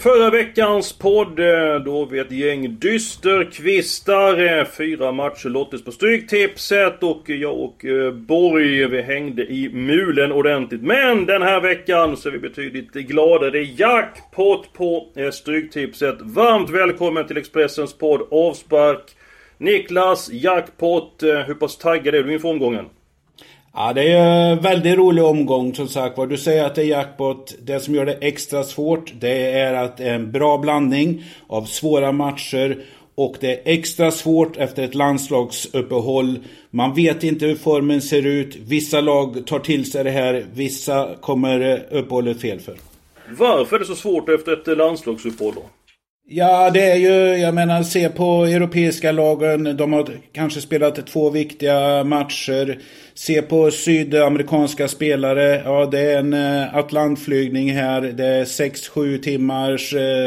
Förra veckans podd eh, då vi ett gäng dysterkvistar. Eh, fyra matcher lottes på Stryktipset och jag och eh, Borg vi hängde i mulen ordentligt. Men den här veckan så är vi betydligt gladare. Det är jackpot på Stryktipset. Varmt välkommen till Expressens podd Avspark. Niklas, jackpot. Hur pass taggad är du inför omgången? Ja, det är en väldigt rolig omgång som sagt var. Du säger att det är jackpot. Det som gör det extra svårt, det är att det är en bra blandning av svåra matcher och det är extra svårt efter ett landslagsuppehåll. Man vet inte hur formen ser ut. Vissa lag tar till sig det här. Vissa kommer uppehållet fel för. Varför är det så svårt efter ett landslagsuppehåll då? Ja, det är ju, jag menar, se på europeiska lagen. De har kanske spelat två viktiga matcher. Se på sydamerikanska spelare. Ja, det är en eh, Atlantflygning här. Det är 6-7 timmars eh,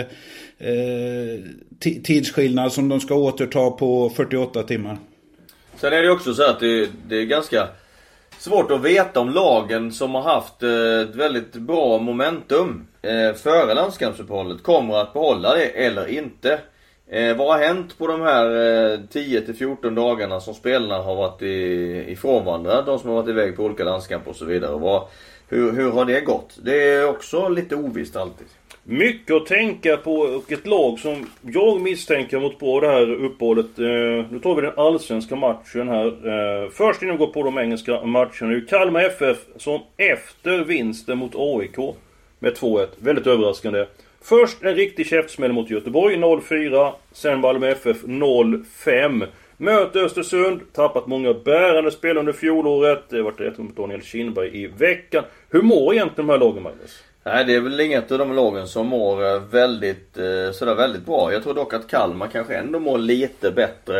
eh tidsskillnad som de ska återta på 48 timmar. Sen är det också så att det, det är ganska svårt att veta om lagen som har haft eh, ett väldigt bra momentum eh, före landskampsuppehållet kommer att behålla det eller inte. Eh, vad har hänt på de här 10 till 14 dagarna som spelarna har varit ifrån varandra? De som har varit iväg på olika landskamper och så vidare. Hur, hur har det gått? Det är också lite ovisst alltid. Mycket att tänka på och ett lag som jag misstänker mot på det här uppehållet. Eh, nu tar vi den allsvenska matchen här. Eh, först innan vi går på de engelska matcherna. Det är Kalmar FF som efter vinsten mot AIK med 2-1. Väldigt överraskande. Först en riktig käftsmäll mot Göteborg 0-4. Sen Malmö FF 0-5. Möter Östersund, tappat många bärande spel under fjolåret. Det har varit rätt mot Daniel Kindberg i veckan. Hur mår egentligen de här lagen Magnus? Nej det är väl inget av de lagen som mår eh, väldigt, eh, sådär väldigt bra. Jag tror dock att Kalmar kanske ändå mår lite bättre.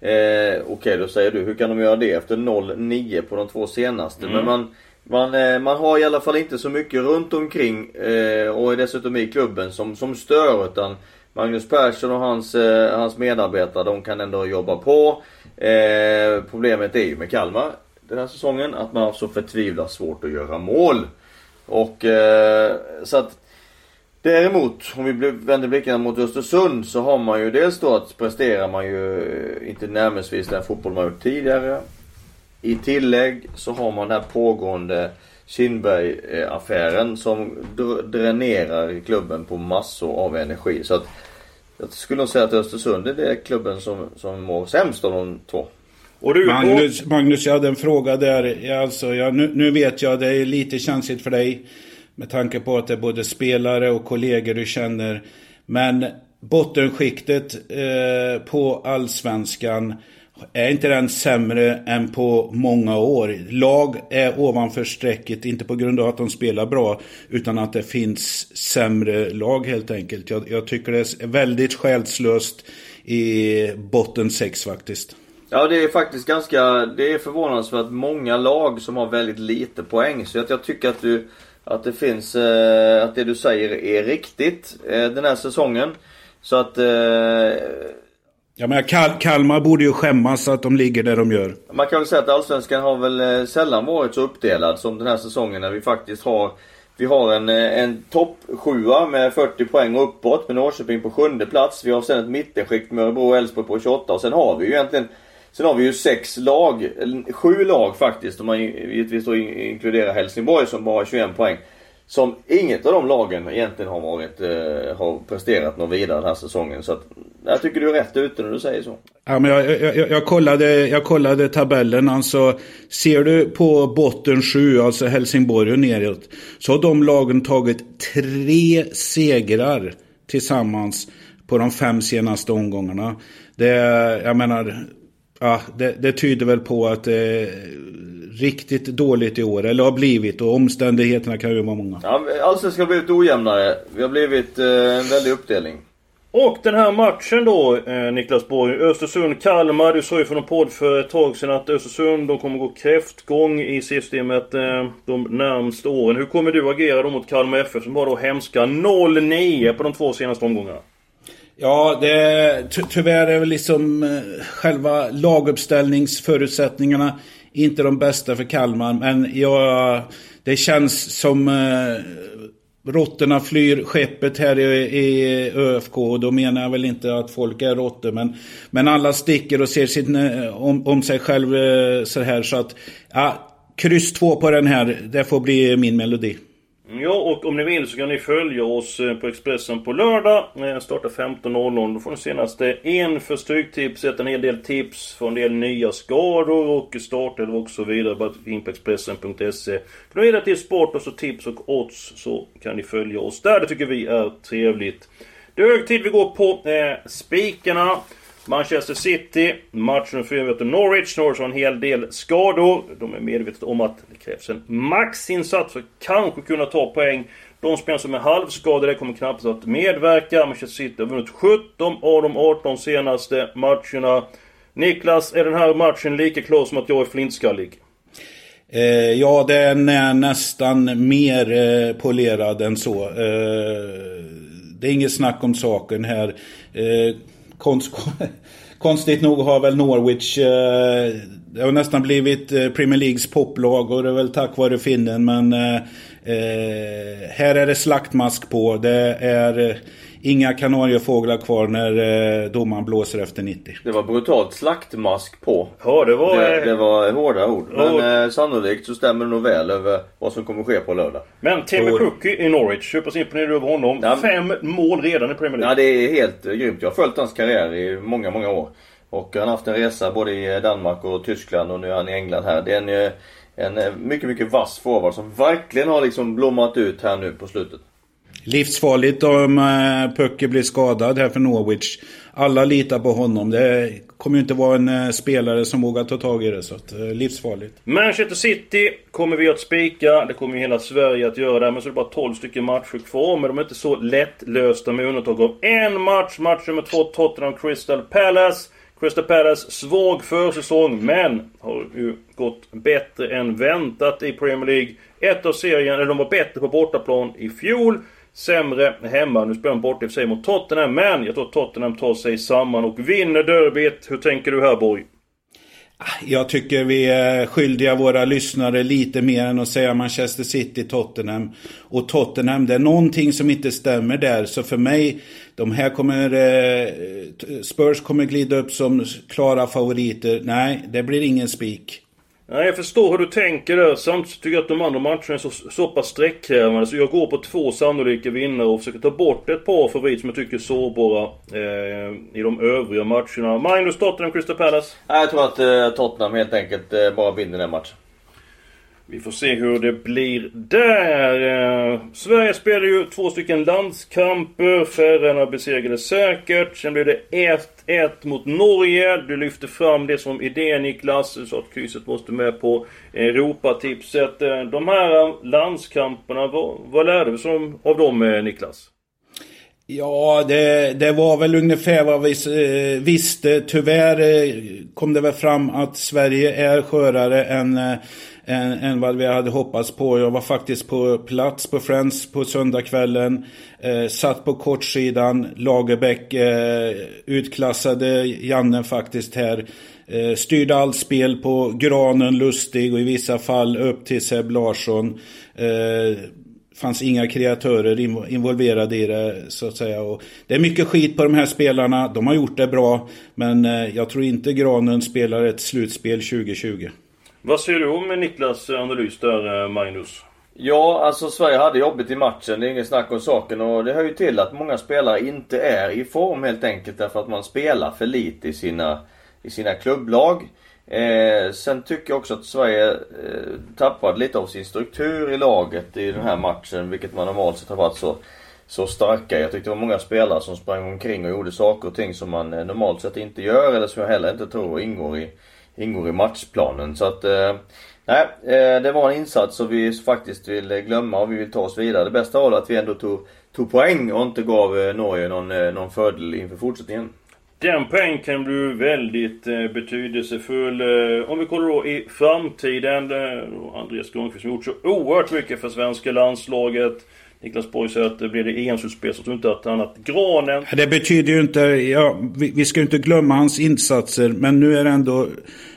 Eh, Okej okay, då säger du, hur kan de göra det efter 0-9 på de två senaste? Mm. Men man man, eh, man har i alla fall inte så mycket runt omkring eh, och är dessutom i klubben som, som stör utan Magnus Persson och hans, eh, hans medarbetare de kan ändå jobba på. Eh, problemet är ju med Kalmar den här säsongen att man har så förtvivlat svårt att göra mål. Och eh, så att Däremot, om vi vänder blickarna mot Östersund så har man ju dels då att presterar man ju eh, inte närmast den fotboll man gjort tidigare. I tillägg så har man den här pågående Kindberg-affären som dränerar klubben på massor av energi. Så att jag skulle nog säga att Östersund är det klubben som, som mår sämst av de två. Magnus, Magnus, jag hade en fråga där. Alltså, jag, nu, nu vet jag det är lite känsligt för dig. Med tanke på att det är både spelare och kollegor du känner. Men bottenskiktet eh, på allsvenskan. Är inte den sämre än på många år? Lag är ovanför strecket, inte på grund av att de spelar bra, utan att det finns sämre lag helt enkelt. Jag, jag tycker det är väldigt själslöst i botten 6 faktiskt. Ja det är faktiskt ganska, det är förvånansvärt många lag som har väldigt lite poäng. Så att jag tycker att du, att det finns, eh, att det du säger är riktigt eh, den här säsongen. Så att eh, Ja men Kal Kalmar borde ju skämmas att de ligger där de gör. Man kan väl säga att Allsvenskan har väl eh, sällan varit så uppdelad som den här säsongen när vi faktiskt har vi har en, eh, en topp sjua med 40 poäng och uppåt med Norrköping på sjunde plats. Vi har sen ett mittenskikt med Örebro och Elfsborg på 28 och sen har vi ju egentligen Sen har vi ju sex lag, sju lag faktiskt om man givetvis då inkluderar Helsingborg som bara har 21 poäng. Som inget av de lagen egentligen har varit, eh, har presterat något vidare den här säsongen. Så att, jag tycker du är rätt ute när du säger så. Ja, men jag, jag, jag, kollade, jag kollade tabellen. Alltså, ser du på botten sju, alltså Helsingborg och neråt. Så har de lagen tagit tre segrar tillsammans på de fem senaste omgångarna. Det, jag menar, ja, det, det tyder väl på att det riktigt dåligt i år, eller har blivit. Och omständigheterna kan ju vara många. Ja, Allsvenskan har blivit ojämnare. Vi har blivit eh, en väldig uppdelning. Och den här matchen då, eh, Niklas Borg. Östersund-Kalmar. Du sa ju för en podd för ett tag sedan att Östersund de kommer gå kräftgång i systemet eh, de närmaste åren. Hur kommer du agera då mot Kalmar FF som har då hemska 0-9 på de två senaste omgångarna? Ja, det, ty tyvärr är väl liksom eh, själva laguppställningsförutsättningarna inte de bästa för Kalmar. Men jag, det känns som eh, råttorna flyr skeppet här i, i ÖFK. Och då menar jag väl inte att folk är råttor. Men, men alla sticker och ser sin, eh, om, om sig själv eh, så här. Så att, ja, kryss två på den här. Det får bli min melodi. Ja, och om ni vill så kan ni följa oss eh, på Expressen på lördag. Eh, startar 15.00. Då får ni senaste en för Stryktipset, en hel del tips, för en del nya skador och starter och så vidare. Bara in på Expressen.se. Kan ni till sport och så tips och odds så kan ni följa oss där. Det tycker vi är trevligt. Det är hög tid vi går på eh, spikarna. Manchester City, matchen för möter Norwich. Norwich har en hel del skador. De är medvetna om att det krävs en maxinsats för att kanske kunna ta poäng. De spelare som är halvskadade kommer knappast att medverka. Manchester City har vunnit 17 av de 18 senaste matcherna. Niklas, är den här matchen lika klar som att jag är flintskallig? Eh, ja, den är nästan mer eh, polerad än så. Eh, det är inget snack om saken här. Eh, Konst, konstigt nog har väl Norwich eh, det har nästan blivit eh, Premier Leagues poplag och det är väl tack vare finnen men eh, eh här är det slaktmask på. Det är eh, inga kanariefåglar kvar när eh, domaren blåser efter 90. Det var brutalt slaktmask på. Ja, det var... Det, det var hårda ord. Men eh, sannolikt så stämmer det nog väl över vad som kommer ske på lördag. Men Timmy och... Cook i Norwich, hur pass imponerad över honom? Ja, Fem mål redan i Premier League. Ja, det är helt eh, grymt. Jag har följt hans karriär i många, många år. Och han har haft en resa både i Danmark och Tyskland och nu är han i England här. Det är en, eh, en eh, mycket, mycket vass forward som verkligen har liksom blommat ut här nu på slutet. Livsfarligt om eh, Pöcke blir skadad här för Norwich. Alla litar på honom. Det kommer ju inte vara en eh, spelare som vågar ta tag i det. Så att, eh, livsfarligt. Manchester City kommer vi att spika. Det kommer ju hela Sverige att göra. Men så är det bara 12 stycken matcher kvar. Men de är inte så lättlösta med undantag av en match. Match nummer två Tottenham Crystal Palace. Crystal Palace svag försäsong men har ju gått bättre än väntat i Premier League. Ett av serien, eller de var bättre på bortaplan i fjol. Sämre hemma. Nu spelar de bort i och för sig mot Tottenham, men jag tror Tottenham tar sig samman och vinner derbyt. Hur tänker du här Borg? Jag tycker vi är skyldiga våra lyssnare lite mer än att säga Manchester City, Tottenham. Och Tottenham, det är någonting som inte stämmer där. Så för mig, de här kommer... Eh, Spurs kommer glida upp som klara favoriter. Nej, det blir ingen spik. Nej, jag förstår hur du tänker där. Samtidigt tycker jag att de andra matcherna är så, så pass sträckkrävande så jag går på två sannolika vinnare och försöker ta bort ett par favoriter som jag tycker är sårbara eh, i de övriga matcherna. Magnus, Tottenham, Crystal Palace? Jag tror att eh, Tottenham helt enkelt eh, bara vinner den matchen. Vi får se hur det blir där. Eh, Sverige spelar ju två stycken landskamper. Färöarna besegrade säkert. Sen blev det 1-1 mot Norge. Du lyfte fram det som idé Niklas. Du sa att krysset måste med på Europatipset. Eh, de här landskamperna, vad, vad lärde vi oss av dem eh, Niklas? Ja, det, det, var väl ungefär vad vi eh, visste. Tyvärr eh, kom det väl fram att Sverige är skörare än eh, än, än vad vi hade hoppats på. Jag var faktiskt på plats på Friends på söndagskvällen. Eh, satt på kortsidan. Lagerbäck eh, utklassade Janne faktiskt här. Eh, styrde allt spel på Granen, Lustig och i vissa fall upp till Seb Larsson. Fanns inga kreatörer involverade i det så att säga. Och det är mycket skit på de här spelarna. De har gjort det bra. Men eh, jag tror inte Granen spelar ett slutspel 2020. Vad säger du om Niklas analys där, eh, Magnus? Ja, alltså Sverige hade jobbigt i matchen. Det är inget snack om saken. Och det hör ju till att många spelare inte är i form helt enkelt därför att man spelar för lite i sina, i sina klubblag. Eh, sen tycker jag också att Sverige eh, tappade lite av sin struktur i laget i den här matchen. Vilket man normalt sett har varit så, så starka. Jag tyckte det var många spelare som sprang omkring och gjorde saker och ting som man eh, normalt sett inte gör. Eller som jag heller inte tror ingår i ingår i matchplanen. Så att eh, Nej, eh, det var en insats som vi faktiskt vill glömma och vi vill ta oss vidare. Det bästa var att vi ändå tog, tog poäng och inte gav eh, Norge någon, eh, någon fördel inför fortsättningen. Den poängen kan bli väldigt betydelsefull. Om vi kollar då i framtiden. Andreas Granqvist har gjort så oerhört mycket för svenska landslaget. Niklas Borg säger att det blir det EM-slutspel så tror inte att annat Granen... Det betyder ju inte... Ja, vi, vi ska ju inte glömma hans insatser. Men nu är det ändå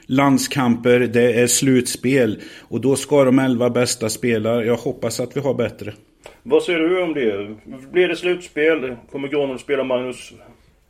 landskamper, det är slutspel. Och då ska de elva bästa spela. Jag hoppas att vi har bättre. Vad säger du om det? Blir det slutspel? Kommer Granlund att spela Magnus?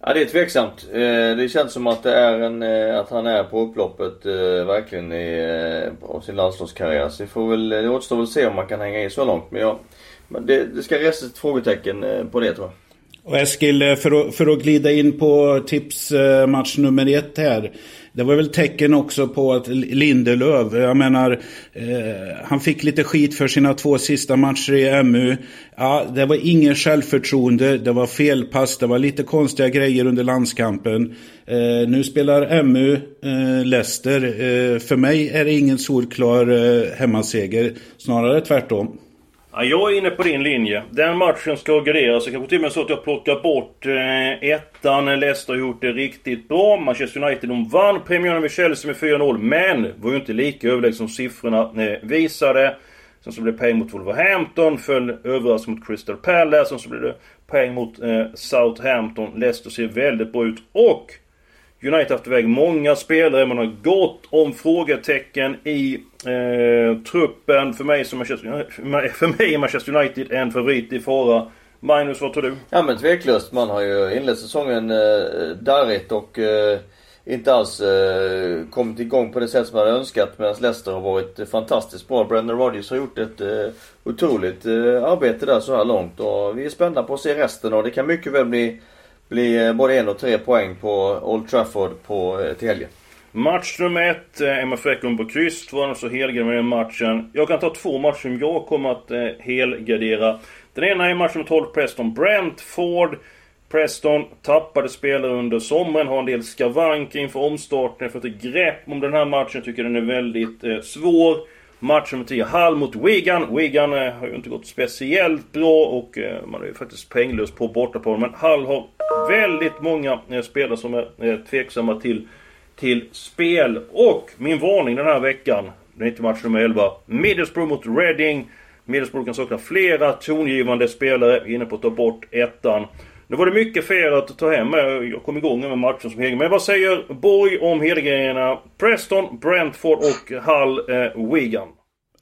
Ja det är tveksamt. Eh, det känns som att det är en, eh, att han är på upploppet eh, verkligen i, av sin landslagskarriär. Så det, får väl, det återstår väl att se om man kan hänga i så långt. Men, ja, men det, det ska resas ett frågetecken på det tror jag. Och Eskil, eh, för att, för att glida in på tipsmatch eh, nummer ett här. Det var väl tecken också på att Lindelöf, jag menar, eh, han fick lite skit för sina två sista matcher i MU. Ja, det var ingen självförtroende, det var felpass, det var lite konstiga grejer under landskampen. Eh, nu spelar MU eh, Leicester. Eh, för mig är det ingen solklar eh, hemmaseger, snarare tvärtom. Ja, jag är inne på din linje. Den matchen ska graderas. Det kanske till och med så att jag plockar bort eh, ettan. Leicester har gjort det riktigt bra. Manchester United de vann premiären över Chelsea med 4-0. Men var ju inte lika överlägset som siffrorna eh, visade. Sen så blev det poäng mot Wolverhampton. Föll överraskning mot Crystal Palace. Sen så blev det poäng mot eh, Southampton. Leicester ser väldigt bra ut. Och United har haft iväg många spelare. Man har gott om frågetecken i eh, truppen. För mig, som Manchester, för mig är Manchester United en favorit i fara. Magnus, vad tror du? Ja men tveklöst. Man har ju inlett säsongen eh, darrigt och eh, inte alls eh, kommit igång på det sätt som man hade önskat. Medan Leicester har varit fantastiskt bra. Brendan Rodgers har gjort ett eh, otroligt eh, arbete där så här långt. Och vi är spända på att se resten och det kan mycket väl bli bli eh, både en och tre poäng på Old Trafford på, Telge. till helgen. Match nummer ett, eh, MFF på kryss. var annars så med den matchen. Jag kan ta två matcher som jag kommer att eh, helgardera. Den ena är matchen 12 Preston Brentford. Preston tappade spelare under sommaren, har en del skavanker inför omstarten. För att grepp om den här matchen. Jag tycker den är väldigt eh, svår. Match nummer 10, Hall mot Wigan. Wigan eh, har ju inte gått speciellt bra och eh, man är ju faktiskt poänglös på bortaplan. Men Hall har väldigt många eh, spelare som är eh, tveksamma till, till spel. Och min varning den här veckan, det är inte match nummer 11. Middlesbrough mot Reading. Middlesbrough kan sakna flera tongivande spelare. Inne på att ta bort ettan. Nu var det mycket för er att ta hem. Jag kom igång med matchen som helhet. Men vad säger Borg om helgrejerna? Preston, Brentford och Hull, eh, Wigan.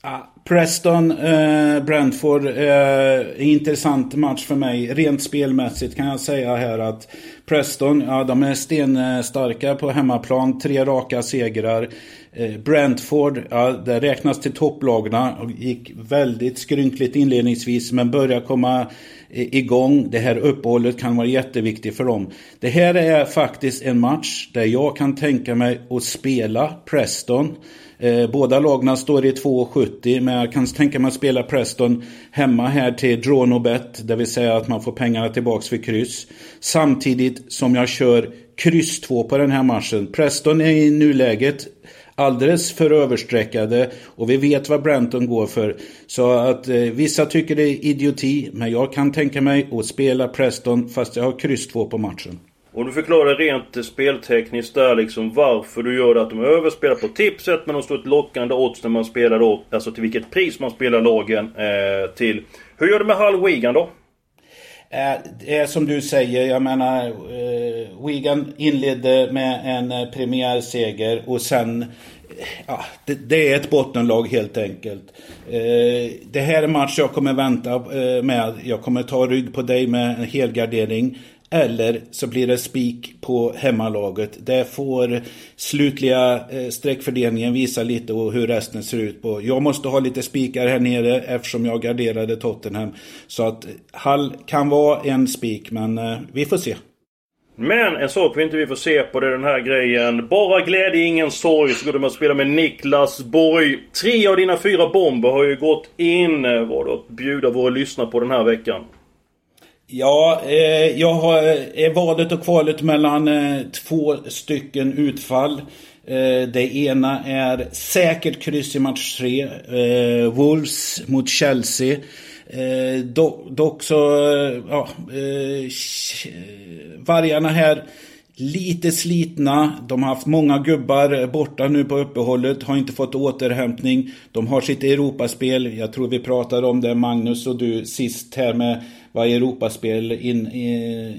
Ja, Preston, eh, Brentford, eh, intressant match för mig. Rent spelmässigt kan jag säga här att Preston, ja de är stenstarka på hemmaplan. Tre raka segrar. Eh, Brentford, ja det räknas till topplagna och gick väldigt skrynkligt inledningsvis men börjar komma eh, igång. Det här uppehållet kan vara jätteviktigt för dem. Det här är faktiskt en match där jag kan tänka mig att spela Preston. Eh, båda lagna står i 2,70 men jag kan tänka mig att spela Preston hemma här till draw no bet. Det vill säga att man får pengarna tillbaks för kryss. Samtidigt som jag kör kryss 2 på den här matchen. Preston är i nuläget alldeles för överstreckade och vi vet vad Brenton går för. Så att eh, vissa tycker det är idioti men jag kan tänka mig att spela Preston fast jag har kryss 2 på matchen. Och du förklarar rent speltekniskt där liksom varför du gör det. Att de överspelar på tipset men de står ett lockande odds när man spelar då. Alltså till vilket pris man spelar lagen eh, till. Hur gör du med Hull Wigan då? Eh, det är som du säger, jag menar eh, Wigan inledde med en eh, premiärseger och sen Ja, det, det, är ett bottenlag helt enkelt. Eh, det här är en match jag kommer vänta eh, med. Jag kommer ta rygg på dig med en helgardering. Eller så blir det spik på hemmalaget. Det får slutliga eh, streckfördelningen visa lite och hur resten ser ut på. Jag måste ha lite spikar här nere eftersom jag garderade Tottenham. Så att Hall kan vara en spik men eh, vi får se. Men en sak vi inte vi får se på det är den här grejen. Bara glädje, ingen sorg. Så går de att spela med Niklas Borg. Tre av dina fyra bomber har ju gått in. Vad du att bjuda våra lyssnare på den här veckan. Ja, eh, jag har är valet och kvalet mellan eh, två stycken utfall. Eh, det ena är säkert kryss i match 3. Eh, Wolves mot Chelsea. Eh, dock, dock så, eh, ja, eh, Vargarna här lite slitna. De har haft många gubbar borta nu på uppehållet, har inte fått återhämtning. De har sitt Europaspel. Jag tror vi pratade om det, Magnus och du, sist här med vad Europaspel in,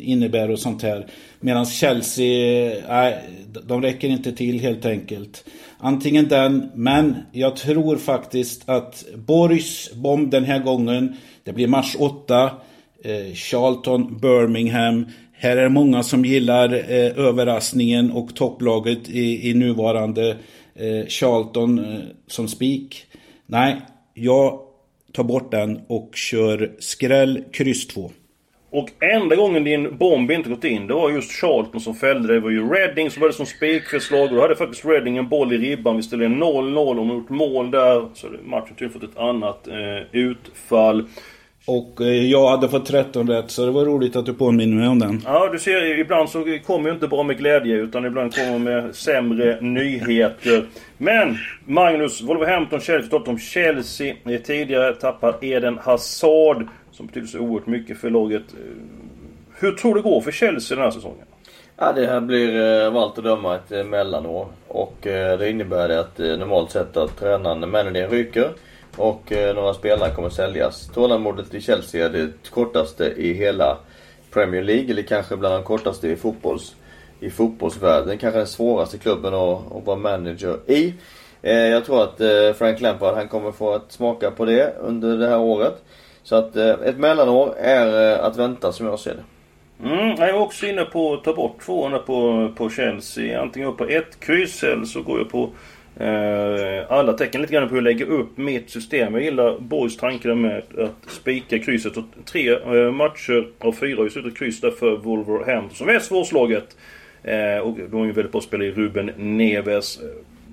innebär och sånt här. Medan Chelsea, nej, de räcker inte till helt enkelt. Antingen den, men jag tror faktiskt att Borgs bomb den här gången, det blir match 8. Eh, Charlton, Birmingham. Här är det många som gillar eh, överraskningen och topplaget i, i nuvarande eh, Charlton eh, som spik. Nej, jag tar bort den och kör skräll kryss 2. Och enda gången din bomb inte gått in, det var just Charlton som fällde. Det var ju Reading som började som spikförslag. Och då hade faktiskt Reading en boll i ribban. Vi ställde 0-0 och de gjort mål där. Så matchen tydligen fått ett annat eh, utfall. Och eh, jag hade fått 13 rätt, så det var roligt att du påminner mig om den. Ja, du ser, ibland så kommer ju inte bara med glädje, utan ibland kommer med sämre nyheter. Men, Magnus, Wolverhampton, Chelsea, talat om Chelsea. Tidigare tappar Eden Hazard, som betyder så oerhört mycket för laget. Hur tror du det går för Chelsea den här säsongen? Ja, det här blir av allt att döma ett eh, mellanår. Och eh, det innebär det att normalt sett att tränaren, managern ryker. Och eh, några spelare kommer säljas. Tålamodet i Chelsea är det kortaste i hela Premier League. Eller kanske bland de kortaste i, fotbolls, i fotbollsvärlden. Kanske den svåraste klubben att, att vara manager i. Eh, jag tror att eh, Frank Lampard han kommer få att smaka på det under det här året. Så att ett mellanår är att vänta som jag ser det. Mm, jag är också inne på att ta bort tvåorna på, på Chelsea. Antingen upp på ett kryss eller så går jag på Eh, alla tecken lite grann på hur jag lägger upp mitt system. Jag gillar Borgs tankar med att spika krysset. Och tre eh, matcher av fyra har ju suttit kryss där för Wolverhampton som är svårslaget. Eh, och de är ju väldigt bra att spela i Ruben Neves.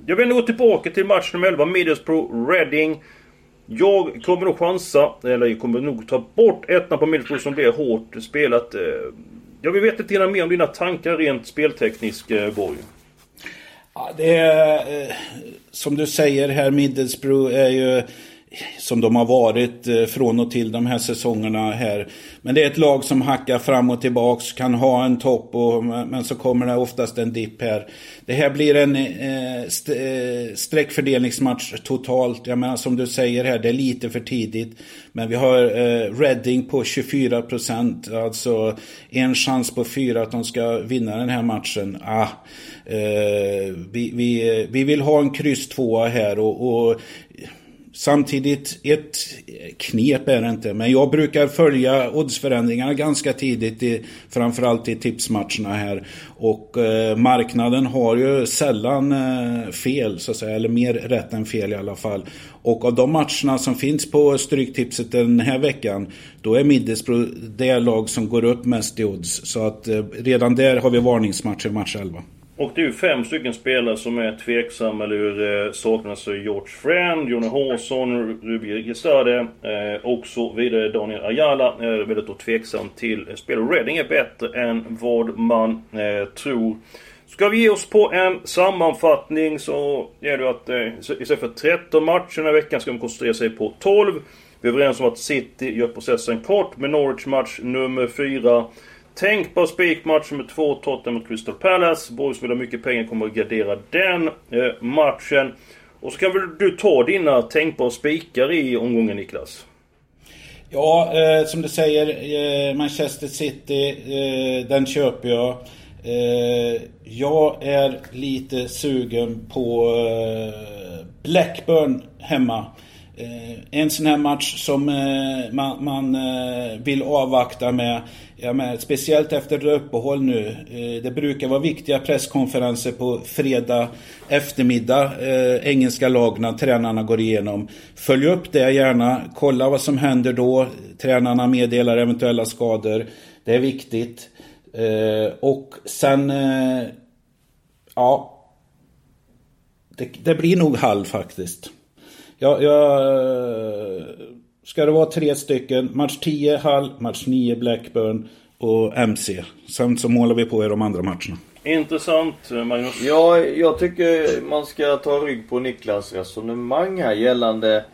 Jag vill gå tillbaka till match nummer 11, Middlesbrough Reading. Jag kommer nog chansa, eller jag kommer nog ta bort ettan på Middlesbrough som blir hårt spelat. Jag vill veta lite mer om dina tankar rent speltekniskt, Borg. Ja, det är, eh, som du säger här, Middlesbrough är ju som de har varit eh, från och till de här säsongerna här. Men det är ett lag som hackar fram och tillbaks, kan ha en topp och, men så kommer det oftast en dipp här. Det här blir en eh, st eh, streckfördelningsmatch totalt. Jag menar som du säger här, det är lite för tidigt. Men vi har eh, Reading på 24 procent. Alltså en chans på fyra att de ska vinna den här matchen. Ah, eh, vi, vi, eh, vi vill ha en kryss tvåa här och, och Samtidigt, ett knep är det inte, men jag brukar följa oddsförändringarna ganska tidigt, i, framförallt i tipsmatcherna här. Och eh, marknaden har ju sällan eh, fel, så att säga, eller mer rätt än fel i alla fall. Och av de matcherna som finns på Stryktipset den här veckan, då är Middlesbrough det lag som går upp mest i odds. Så att eh, redan där har vi varningsmatcher, match 11. Och det är ju fem stycken spelare som är tveksamma eller hur eh, saknas George Friend, Jonny Hårsson, Ruby Gestade eh, och så vidare. Daniel Ayala är väldigt då tveksam till spel. Reading är bättre än vad man eh, tror. Ska vi ge oss på en sammanfattning så är det att eh, istället för 13 matcher den här veckan ska man koncentrera sig på 12. Vi är överens om att City gör processen kort med Norwich match nummer 4. Tänk på spikmatch nummer två, Tottenham mot Crystal Palace. Boys vill ha mycket pengar, kommer att gardera den eh, matchen. Och så kan väl du ta dina tänkbara spikar i omgången Niklas? Ja, eh, som du säger, eh, Manchester City, eh, den köper jag. Eh, jag är lite sugen på eh, Blackburn hemma. Eh, en sån här match som eh, man, man eh, vill avvakta med, ja, men, speciellt efter uppehåll nu. Det brukar vara viktiga presskonferenser på fredag eftermiddag, engelska lagna, när tränarna går igenom. Följ upp det gärna, kolla vad som händer då. Tränarna meddelar eventuella skador. Det är viktigt. Och sen, ja, det, det blir nog halv faktiskt. Jag, jag, ska det vara tre stycken, match 10 Hall, match 9 Blackburn och MC. Sen så målar vi på i de andra matcherna. Intressant Magnus. Ja, jag tycker man ska ta rygg på Niklas resonemang här gällande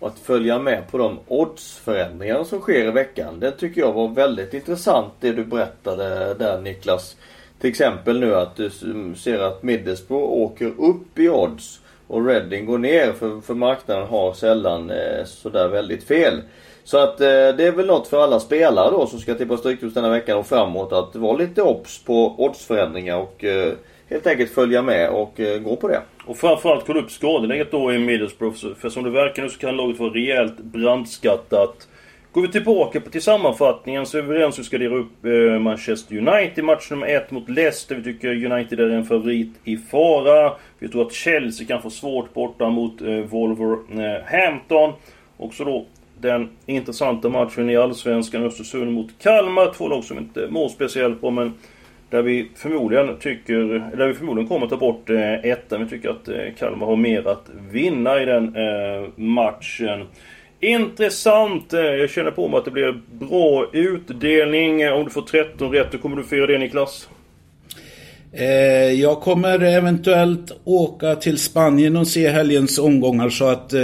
att följa med på de oddsförändringar som sker i veckan. Det tycker jag var väldigt intressant det du berättade där Niklas. till exempel nu att du ser att Middlesbrough åker upp i odds och Reading går ner för, för marknaden har sällan eh, sådär väldigt fel. Så att eh, det är väl något för alla spelare då som ska tippa Stryktipset denna veckan och framåt att vara lite obs på oddsförändringar och eh, helt enkelt följa med och eh, gå på det. Och framförallt kolla upp skadeläget då i Middlesbrough. För som det verkar nu så kan laget vara rejält brandskattat. Går vi tillbaka till sammanfattningen så är vi överens om att vi ska dela upp eh, Manchester United match nummer ett mot Leicester. Vi tycker United är en favorit i fara. Vi tror att Chelsea kan få svårt borta mot eh, Wolverhampton. Också då den intressanta matchen i Allsvenskan Östersund mot Kalmar. Två lag som inte mår speciellt bra men där vi förmodligen tycker, där vi förmodligen kommer ta bort eh, ettan. Vi tycker att Kalmar har mer att vinna i den matchen. Intressant! Eh, jag känner på mig att det blir bra utdelning. Eh, om du får 13 rätt, då kommer du fira det Niklas? Eh, jag kommer eventuellt åka till Spanien och se helgens omgångar så att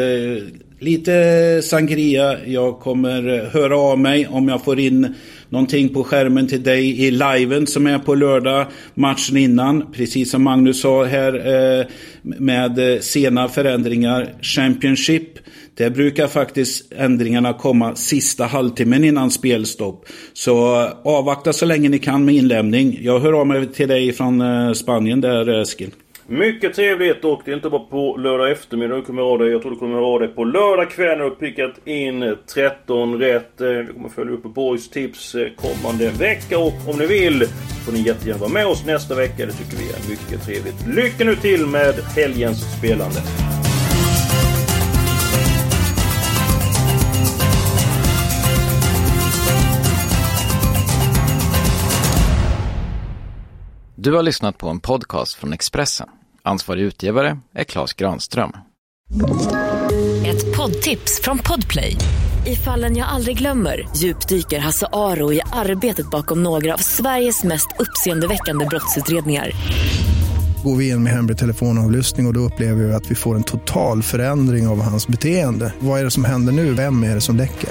lite sangria. Jag kommer eh, höra av mig om jag får in någonting på skärmen till dig i liven som är på lördag. Matchen innan, precis som Magnus sa här eh, med eh, sena förändringar. Championship. Det brukar faktiskt ändringarna komma sista halvtimmen innan spelstopp. Så avvakta så länge ni kan med inlämning. Jag hör av mig till dig från Spanien där Eskil. Mycket trevligt och det är inte bara på lördag eftermiddag du kommer ha det. Jag tror du kommer ha det på lördag kväll när du pickat in 13 rätt. Eh, vi kommer följa upp Borgs tips eh, kommande vecka och om ni vill får ni jättegärna vara med oss nästa vecka. Det tycker vi är mycket trevligt. Lycka nu till med helgens spelande! Du har lyssnat på en podcast från Expressen. Ansvarig utgivare är Klas Granström. Ett poddtips från Podplay. I fallen jag aldrig glömmer djupdyker Hasse Aro i arbetet bakom några av Sveriges mest uppseendeväckande brottsutredningar. Går vi in med hemlig telefonavlyssning och, och då upplever vi att vi får en total förändring av hans beteende. Vad är det som händer nu? Vem är det som läcker?